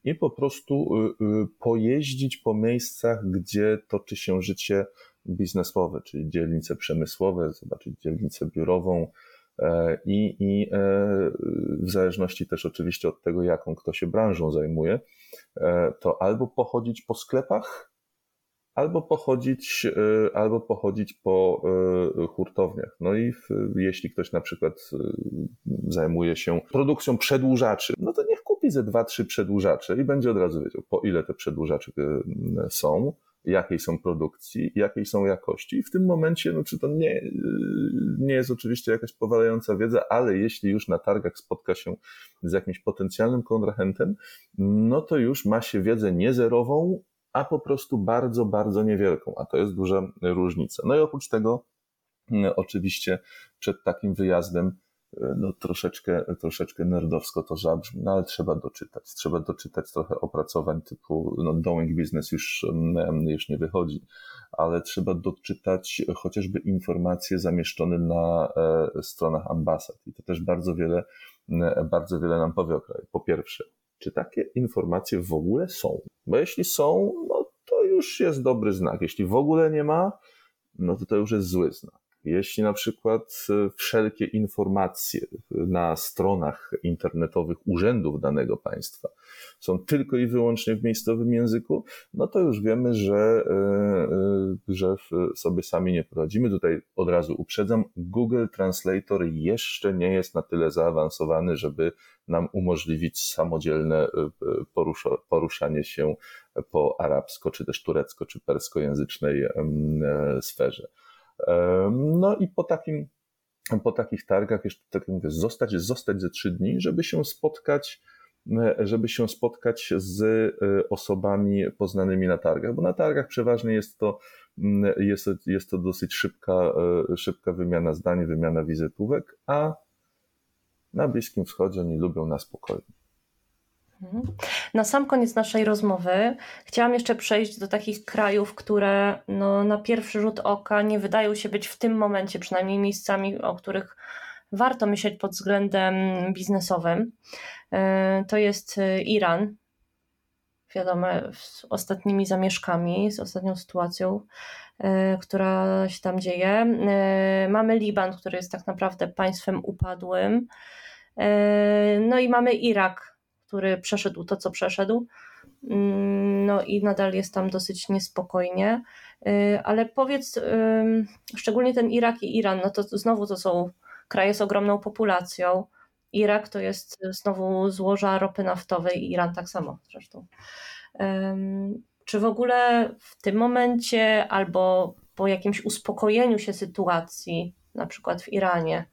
i po prostu y, y, pojeździć po miejscach, gdzie toczy się życie biznesowe, czyli dzielnice przemysłowe, zobaczyć dzielnicę biurową, i, i e, w zależności też oczywiście od tego, jaką kto się branżą zajmuje, E, to albo pochodzić po sklepach, albo pochodzić, e, albo pochodzić po e, hurtowniach. No i jeśli ktoś na przykład zajmuje się produkcją przedłużaczy, no to niech kupi ze dwa, trzy przedłużacze i będzie od razu wiedział, po ile te przedłużacze są jakiej są produkcji, jakiej są jakości. I w tym momencie, no, czy to nie, nie jest oczywiście jakaś powalająca wiedza, ale jeśli już na targach spotka się z jakimś potencjalnym kontrahentem, no to już ma się wiedzę niezerową, a po prostu bardzo, bardzo niewielką, a to jest duża różnica. No i oprócz tego, oczywiście przed takim wyjazdem no troszeczkę, troszeczkę nerdowsko to zabrzmi, no ale trzeba doczytać. Trzeba doczytać trochę opracowań typu no, Doing Business już, już nie wychodzi, ale trzeba doczytać chociażby informacje zamieszczone na e, stronach ambasad. I to też bardzo wiele, bardzo wiele nam powie o kraju. Po pierwsze, czy takie informacje w ogóle są? Bo jeśli są, no to już jest dobry znak. Jeśli w ogóle nie ma, no to to już jest zły znak. Jeśli na przykład e, wszelkie informacje na stronach internetowych urzędów danego państwa są tylko i wyłącznie w miejscowym języku, no to już wiemy, że, e, e, że sobie sami nie poradzimy. Tutaj od razu uprzedzam, Google Translator jeszcze nie jest na tyle zaawansowany, żeby nam umożliwić samodzielne poruszanie się po arabsko, czy też turecko, czy perskojęzycznej sferze. No i po takim, po takich targach, jeszcze tak mówię, zostać, zostać ze trzy dni, żeby się spotkać, żeby się spotkać z e, osobami poznanymi na targach, bo na targach przeważnie jest to, mm, jest, jest to dosyć szybka, e, szybka wymiana zdań, wymiana wizytówek, a na Bliskim Wschodzie oni lubią na spokojnie. Mhm. Na sam koniec naszej rozmowy chciałam jeszcze przejść do takich krajów, które no, na pierwszy rzut oka nie wydają się być w tym momencie przynajmniej miejscami, o których warto myśleć pod względem biznesowym. E, to jest e, Iran, wiadomo, z ostatnimi zamieszkami, z ostatnią sytuacją, e, która się tam dzieje. Mamy Liban, który jest tak naprawdę państwem upadłym. No i mamy Irak, który przeszedł to, co przeszedł. Mm, no i nadal jest tam dosyć niespokojnie. Y, ale powiedz, szczególnie ten Irak i Iran, no to znowu to są kraje z ogromną populacją. Irak to jest znowu złoża ropy naftowej, Iran tak samo zresztą. Czy w ogóle w tym momencie albo po jakimś uspokojeniu się sytuacji, na przykład w Iranie,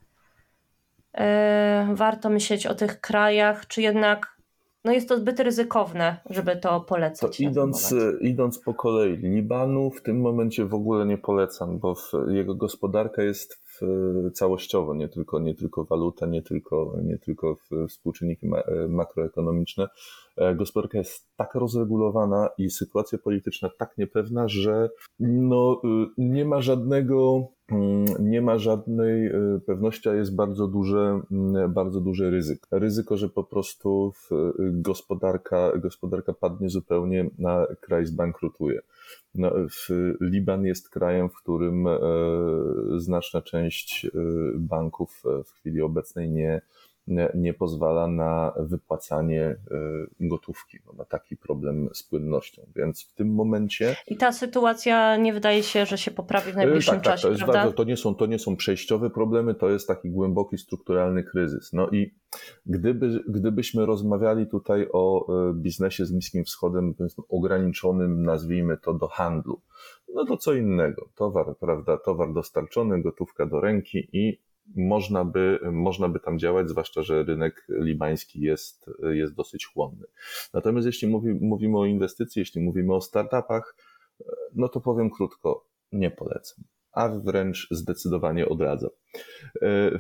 e, warto myśleć o tych krajach, czy jednak no jest to zbyt ryzykowne, żeby to polecać. To idąc, idąc po kolei, Libanu w tym momencie w ogóle nie polecam, bo jego gospodarka jest całościowo, nie tylko, nie tylko waluta, nie tylko, nie tylko współczynniki makroekonomiczne. E, gospodarka jest tak rozregulowana i sytuacja polityczna tak niepewna, że no, y, nie ma żadnego nie ma żadnej y, pewności, a jest bardzo duże, mm, bardzo duże ryzyko. Ryzyko, że po prostu gospodarka, gospodarka padnie zupełnie, na kraj zbankrutuje. No, Liban jest krajem, w którym e, znaczna część e, banków w chwili obecnej nie, nie pozwala na wypłacanie e, gotówki. No, ma taki problem z płynnością, więc w tym momencie. I ta sytuacja nie wydaje się, że się poprawi w najbliższym tak, czasie. Tak, to, jest bardzo, to, nie są, to nie są przejściowe problemy, to jest taki głęboki, strukturalny kryzys. No i gdyby, gdybyśmy rozmawiali tutaj o e, biznesie z Bliskim Wschodem, ograniczonym, nazwijmy to, do handlu, no to co innego. Towar, prawda, towar dostarczony, gotówka do ręki i można by, można by tam działać, zwłaszcza, że rynek libański jest, jest dosyć chłonny. Natomiast jeśli mówi, mówimy o inwestycji, jeśli mówimy o startupach, no to powiem krótko, nie polecam a wręcz zdecydowanie odradzam.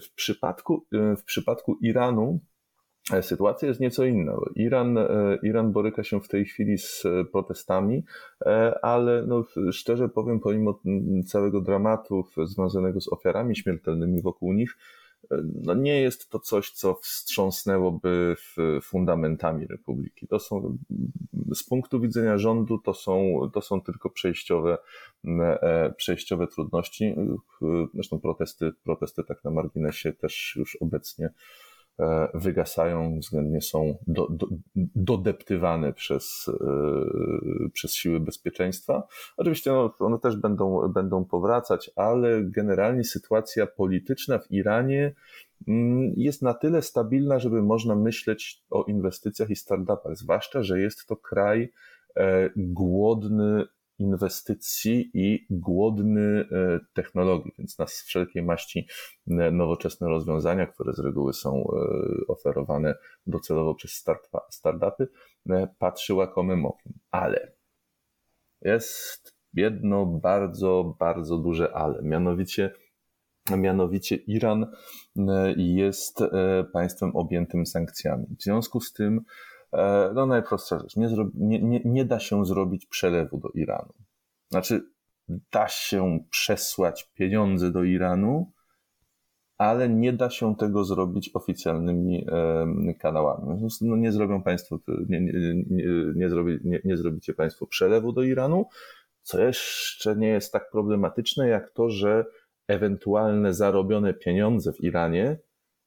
W przypadku, w przypadku Iranu E, sytuacja jest nieco inna. Iran, e, Iran boryka się w tej chwili z e, protestami, ale no, szczerze powiem, pomimo całego dramatu związanego z ofiarami śmiertelnymi wokół nich, no nie jest to coś, co wstrząsnęłoby fundamentami republiki. To są, z punktu widzenia rządu, to są, to są tylko przejściowe, przejściowe trudności. Zresztą protesty, protesty tak na marginesie też już obecnie E, wygasają, względnie są do, do, dodeptywane przez, e, przez siły bezpieczeństwa. Oczywiście no, one też będą, będą powracać, ale generalnie sytuacja polityczna w Iranie mm, jest na tyle stabilna, żeby można myśleć o inwestycjach i startupach, zwłaszcza, że jest to kraj e, głodny inwestycji i głodny e, technologii, więc na wszelkiej maści e, nowoczesne rozwiązania, które z reguły są e, oferowane docelowo przez startupy, patrzy łakomym okiem. Ale jest jedno bardzo, bardzo duże ale, mianowicie Mianowicie Iran jest państwem objętym sankcjami. W związku z tym no najprostsza rzecz, nie, nie, nie, nie da się zrobić przelewu do Iranu. Znaczy, da się przesłać pieniądze do Iranu, ale nie da się tego zrobić oficjalnymi kanałami. No nie zrobią Państwo, nie, nie, nie, nie, zrobi, nie, nie zrobicie Państwo przelewu do Iranu, co jeszcze nie jest tak problematyczne, jak to, że ewentualne zarobione pieniądze w Iranie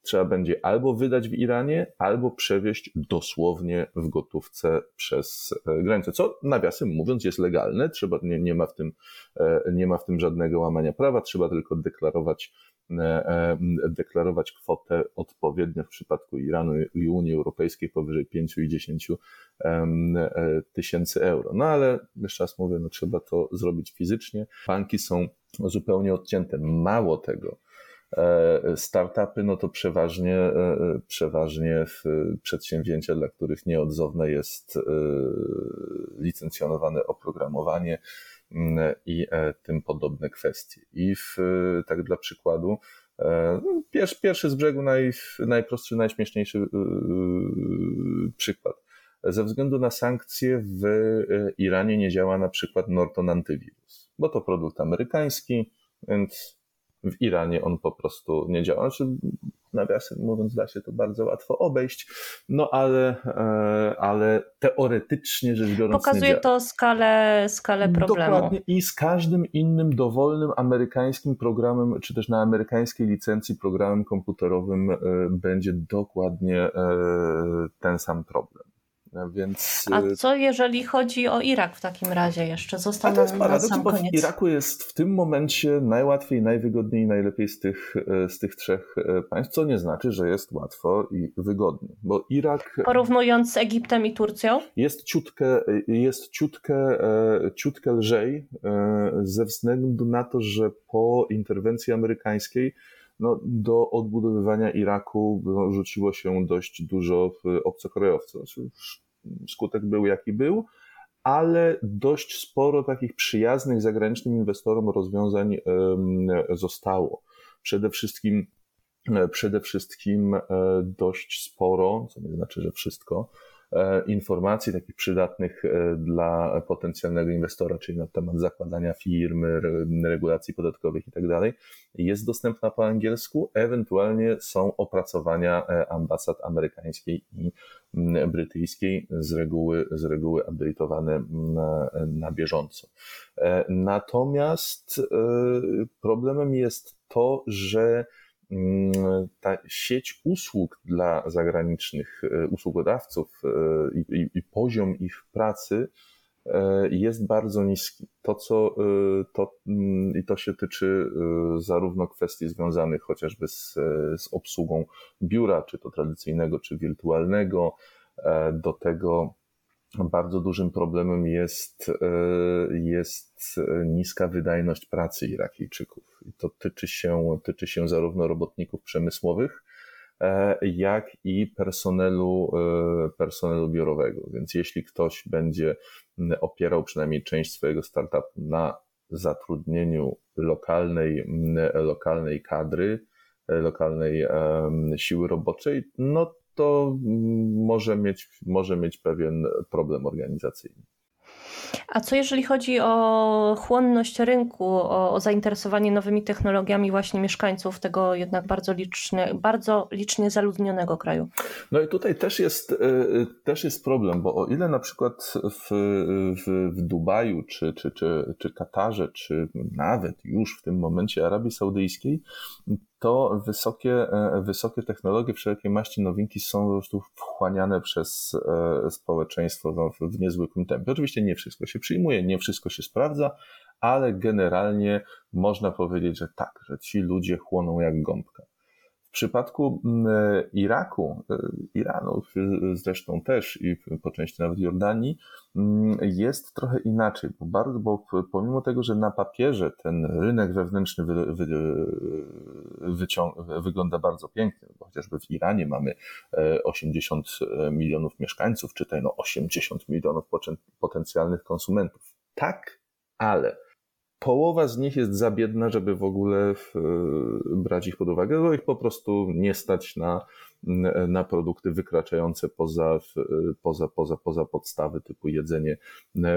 trzeba będzie albo wydać w Iranie, albo przewieźć dosłownie w gotówce przez e, granicę, co nawiasem mówiąc jest legalne, trzeba, nie, nie, ma w tym, e, nie ma w tym żadnego łamania prawa, trzeba tylko deklarować, e, deklarować kwotę odpowiednio w przypadku Iranu i Unii Europejskiej powyżej 5 i 10 tysięcy euro. No ale jeszcze raz mówię, no trzeba to zrobić fizycznie. Banki są zupełnie odcięte. Mało tego, startupy, no to przeważnie, e, przeważnie przedsięwzięcia, dla których nieodzowne jest e, licencjonowane oprogramowanie mm, i tym podobne kwestie. I w, tak dla przykładu, pierwszy, pierwszy z brzegu naj, najprostszy, najśmieszniejszy przykład. Ze względu na sankcje w Iranie nie działa na przykład Norton Antywirus, bo to produkt amerykański, więc w Iranie on po prostu nie działa. Znaczy, nawiasem mówiąc, da się to bardzo łatwo obejść, no ale, e, ale teoretycznie rzecz biorąc. Pokazuje to skalę, skalę problemu. Dokładnie i z każdym innym dowolnym amerykańskim programem, czy też na amerykańskiej licencji programem komputerowym e, będzie dokładnie e, ten sam problem. Więc... A y, co jeżeli chodzi o Irak w takim razie jeszcze? Został na, na sam bo koniec. W Iraku jest w tym momencie najłatwiej, najwygodniej, najlepiej z tych, y, z tych trzech y, państw, co nie znaczy, że jest łatwo i wygodnie, bo Irak... Porównując z Egiptem i Turcją? Jest ciutkę, jest ciutkę, ciutkę lżej ze względu na to, że po interwencji amerykańskiej no, do odbudowywania Iraku rzuciło się dość dużo obcokrajowców. Znaczy, skutek był jaki był, ale dość sporo takich przyjaznych zagranicznym inwestorom rozwiązań zostało. Przede wszystkim e, przede wszystkim e, dość sporo, co nie znaczy, że wszystko, informacji takich przydatnych e, dla potencjalnego inwestora, czyli na temat zakładania firmy, regulacji podatkowych i tak dalej, jest dostępna po angielsku. Ewentualnie są opracowania e, ambasad amerykańskiej i brytyjskiej, z reguły, z reguły update'owane na, na bieżąco. Natomiast problemem jest to, że ta sieć usług dla zagranicznych e, usługodawców e, i, i, poziom ich pracy e, jest bardzo niski. To, co, to, mm, I to się tyczy zarówno kwestii związanych chociażby z, z obsługą biura, czy to tradycyjnego, czy wirtualnego, do tego bardzo dużym problemem jest, jest niska wydajność pracy Irakijczyków. I to tyczy się, tyczy się zarówno robotników przemysłowych, e, jak i personelu, e, personelu biurowego. Więc jeśli ktoś będzie opierał przynajmniej część swojego startupu na zatrudnieniu lokalnej, lokalnej kadry, e, lokalnej siły roboczej, no to może mieć, może mieć pewien problem organizacyjny. A co jeżeli chodzi o chłonność rynku, o, o, zainteresowanie nowymi technologiami właśnie mieszkańców tego jednak bardzo, liczny, bardzo licznie zaludnionego kraju? No i tutaj też jest, e, też jest problem, bo o ile na przykład w, w, w Dubaju, czy, czy, czy, czy Katarze, czy nawet już w tym momencie Arabii Saudyjskiej, to wysokie, wysokie technologie, wszelkie maści nowinki są po prostu wchłaniane przez społeczeństwo w niezwykłym tempie. Oczywiście nie wszystko się przyjmuje, nie wszystko się sprawdza, ale generalnie można powiedzieć, że tak, że ci ludzie chłoną jak gąbka. W przypadku mm, Iraku, e, Iranu zresztą też i po części nawet Jordanii, mm, jest trochę inaczej, bo, bardzo, bo pomimo tego, że na papierze ten rynek wewnętrzny wy, wy, wygląda bardzo pięknie, bo chociażby w Iranie mamy 80 e, milionów mieszkańców, czy no 80 milionów potencjalnych konsumentów. Tak, ale połowa z nich jest za biedna, żeby w ogóle brać ich pod uwagę, bo ich po prostu nie stać na, na produkty wykraczające poza, poza, poza, poza podstawy typu jedzenie,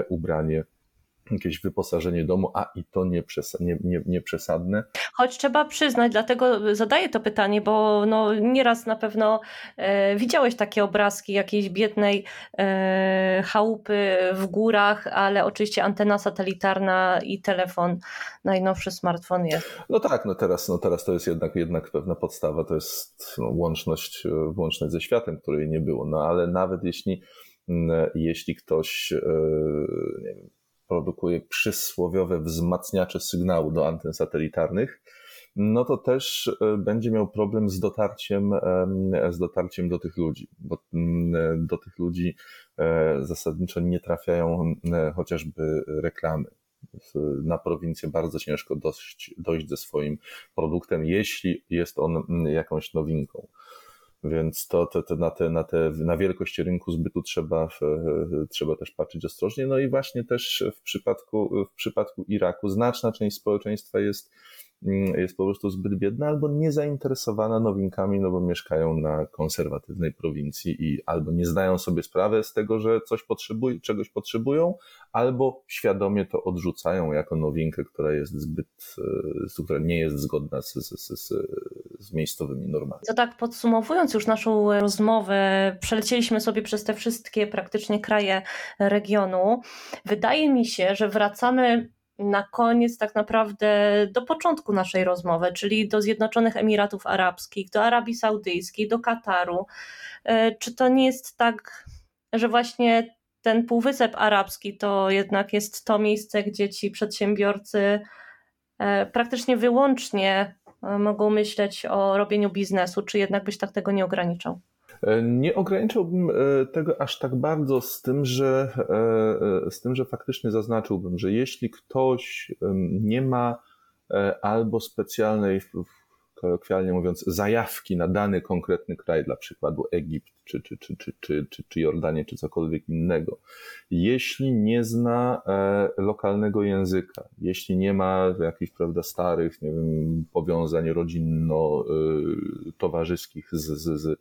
ubranie, jakieś wyposażenie domu, a i to nie, nie, nie, nie przesadne. Choć trzeba przyznać, dlatego zadaję to pytanie, bo no, nieraz na pewno e, widziałeś takie obrazki jakiejś biednej e, chałupy w górach, ale oczywiście antena satelitarna i telefon, najnowszy smartfon jest. No tak, no teraz, no teraz to jest jednak, jednak pewna podstawa, to jest no, łączność, łączność ze światem, której nie było, no ale nawet jeśli jeśli ktoś e, nie wiem, produkuje przysłowiowe wzmacniacze sygnału do anten satelitarnych, no to też e, będzie miał problem z dotarciem, z dotarciem do tych ludzi, bo mm, do tych ludzi e, zasadniczo nie trafiają chociażby reklamy. Na prowincję bardzo ciężko dojść, dojść ze swoim produktem, jeśli jest on jakąś nowinką. Więc to, to, to na, te, na, te, na wielkość rynku zbytu trzeba, trzeba też patrzeć ostrożnie. No i właśnie też w przypadku, w przypadku Iraku znaczna część społeczeństwa jest Mm, jest po prostu zbyt biedna albo niezainteresowana nowinkami, no bo mieszkają na konserwatywnej prowincji i albo nie zdają sobie sprawy z tego, że coś potrzebują, czegoś potrzebują, albo świadomie to odrzucają jako nowinkę, która jest zbyt, e, która nie jest zgodna z, z, z, z miejscowymi normami. To tak podsumowując już naszą rozmowę, przelecieliśmy sobie przez te wszystkie praktycznie kraje regionu. Wydaje mi się, że wracamy na koniec tak naprawdę do początku naszej rozmowy, czyli do Zjednoczonych Emiratów Arabskich, do Arabii Saudyjskiej, do Kataru. E, czy to nie jest tak, że właśnie ten Półwysep Arabski to jednak jest to miejsce, gdzie ci przedsiębiorcy e, praktycznie wyłącznie mogą myśleć o robieniu biznesu, czy jednak byś tak tego nie ograniczał? Nie ograniczałbym e, tego aż tak bardzo z tym, że, e, e, z tym, że faktycznie zaznaczyłbym, że jeśli ktoś nie ma albo specjalnej, kolokwialnie mówiąc, zajawki na dany konkretny kraj, dla przykładu Egipt, czy, czy, czy, czy, czy, czy, czy Jordanię, czy cokolwiek innego, jeśli nie zna lokalnego języka, jeśli nie ma jakichś, prawda, starych, nie wiem, powiązań rodzinno-towarzyskich z, z, z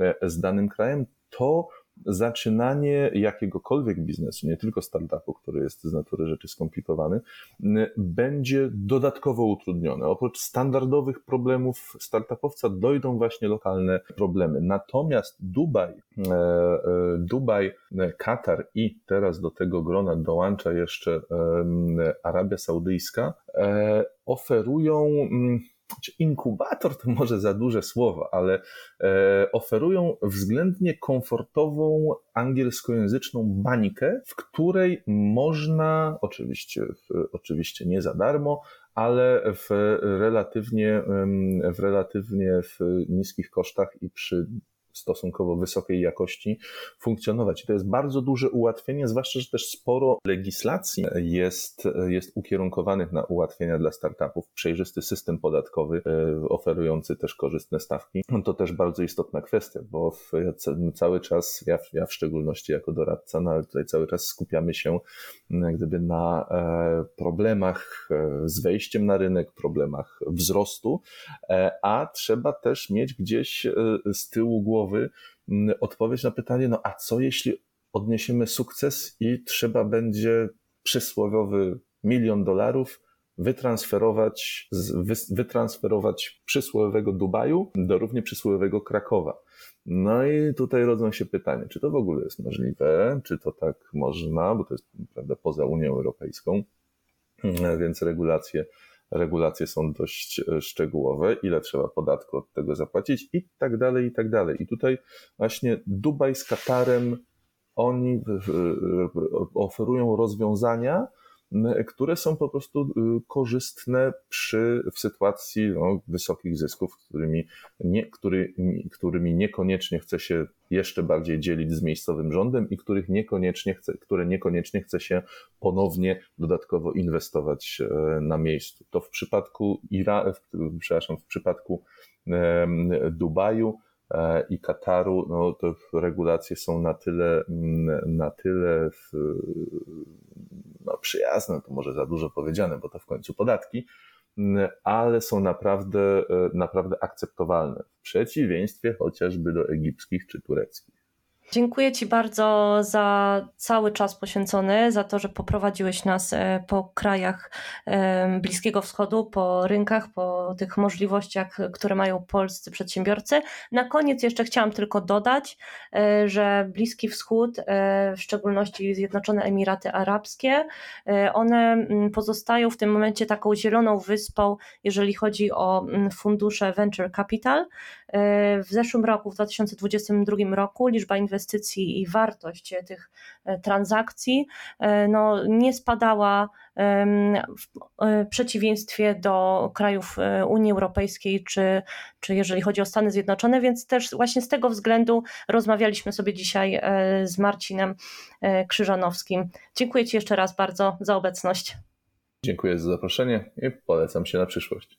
E, z danym krajem, to zaczynanie jakiegokolwiek biznesu, nie tylko startupu, który jest z natury rzeczy skomplikowany, będzie dodatkowo utrudnione. Oprócz standardowych problemów startupowca dojdą właśnie lokalne problemy. Natomiast Dubaj, e, e, Dubaj, Katar i teraz do tego grona dołącza jeszcze Arabia Saudyjska, oferują znaczy, inkubator to może za duże słowo, ale e, oferują względnie komfortową angielskojęzyczną bańkę, w której można, oczywiście, oczywiście nie za darmo, ale w relatywnie, w relatywnie w niskich kosztach i przy stosunkowo wysokiej jakości funkcjonować. I to jest bardzo duże ułatwienie, zwłaszcza, że też sporo legislacji jest, jest ukierunkowanych na ułatwienia dla startupów. Przejrzysty system podatkowy e, oferujący też korzystne stawki. To też bardzo istotna kwestia, bo w, cały czas, ja, ja w szczególności jako doradca, no ale tutaj cały czas skupiamy się gdyby na e, problemach e, z wejściem na rynek, problemach wzrostu, a trzeba też mieć gdzieś z tyłu głowy głowy mm, odpowiedź na pytanie, no a co jeśli odniesiemy sukces i trzeba będzie przysłowiowy milion dolarów wytransferować, wytransferować przysłowiowego Dubaju do równie przysłowiowego Krakowa. No i tutaj rodzą się pytania, czy to w ogóle jest możliwe, czy to tak można, bo to jest prawda, poza Unią Europejską, więc regulacje regulacje są dość szczegółowe, ile trzeba podatku od tego zapłacić i tak dalej, i tak dalej. I tutaj właśnie Dubaj z Katarem, oni oferują rozwiązania, które są po prostu y, korzystne przy, w sytuacji no, wysokich zysków, którymi, nie, który, którymi niekoniecznie chce się jeszcze bardziej dzielić z miejscowym rządem i których niekoniecznie chce, które niekoniecznie chce się ponownie dodatkowo inwestować e, na miejscu. To w przypadku Ira, przepraszam, w przypadku Dubaju i Kataru, no to regulacje są na tyle, na tyle no, przyjazne, to może za dużo powiedziane, bo to w końcu podatki, ale są naprawdę, e, naprawdę akceptowalne, w przeciwieństwie chociażby do egipskich czy tureckich. Dziękuję Ci bardzo za cały czas poświęcony, za to, że poprowadziłeś nas e, po krajach e, Bliskiego Wschodu, po rynkach, po tych możliwościach, które mają polscy przedsiębiorcy. Na koniec jeszcze chciałam tylko dodać, e, że Bliski Wschód, w szczególności Zjednoczone Emiraty Arabskie, one pozostają w tym momencie taką zieloną wyspą, jeżeli chodzi o fundusze Venture Capital. W zeszłym roku, w 2022 roku, liczba inwestycji i wartość tych e, transakcji e, no, nie spadała w e, przeciwieństwie do krajów Unii Europejskiej, czy, czy jeżeli chodzi o Stany Zjednoczone, więc też właśnie z tego względu rozmawialiśmy sobie dzisiaj z Marcinem Krzyżanowskim. Dziękuję Ci jeszcze raz bardzo za obecność. Dziękuję za zaproszenie i polecam się na przyszłość.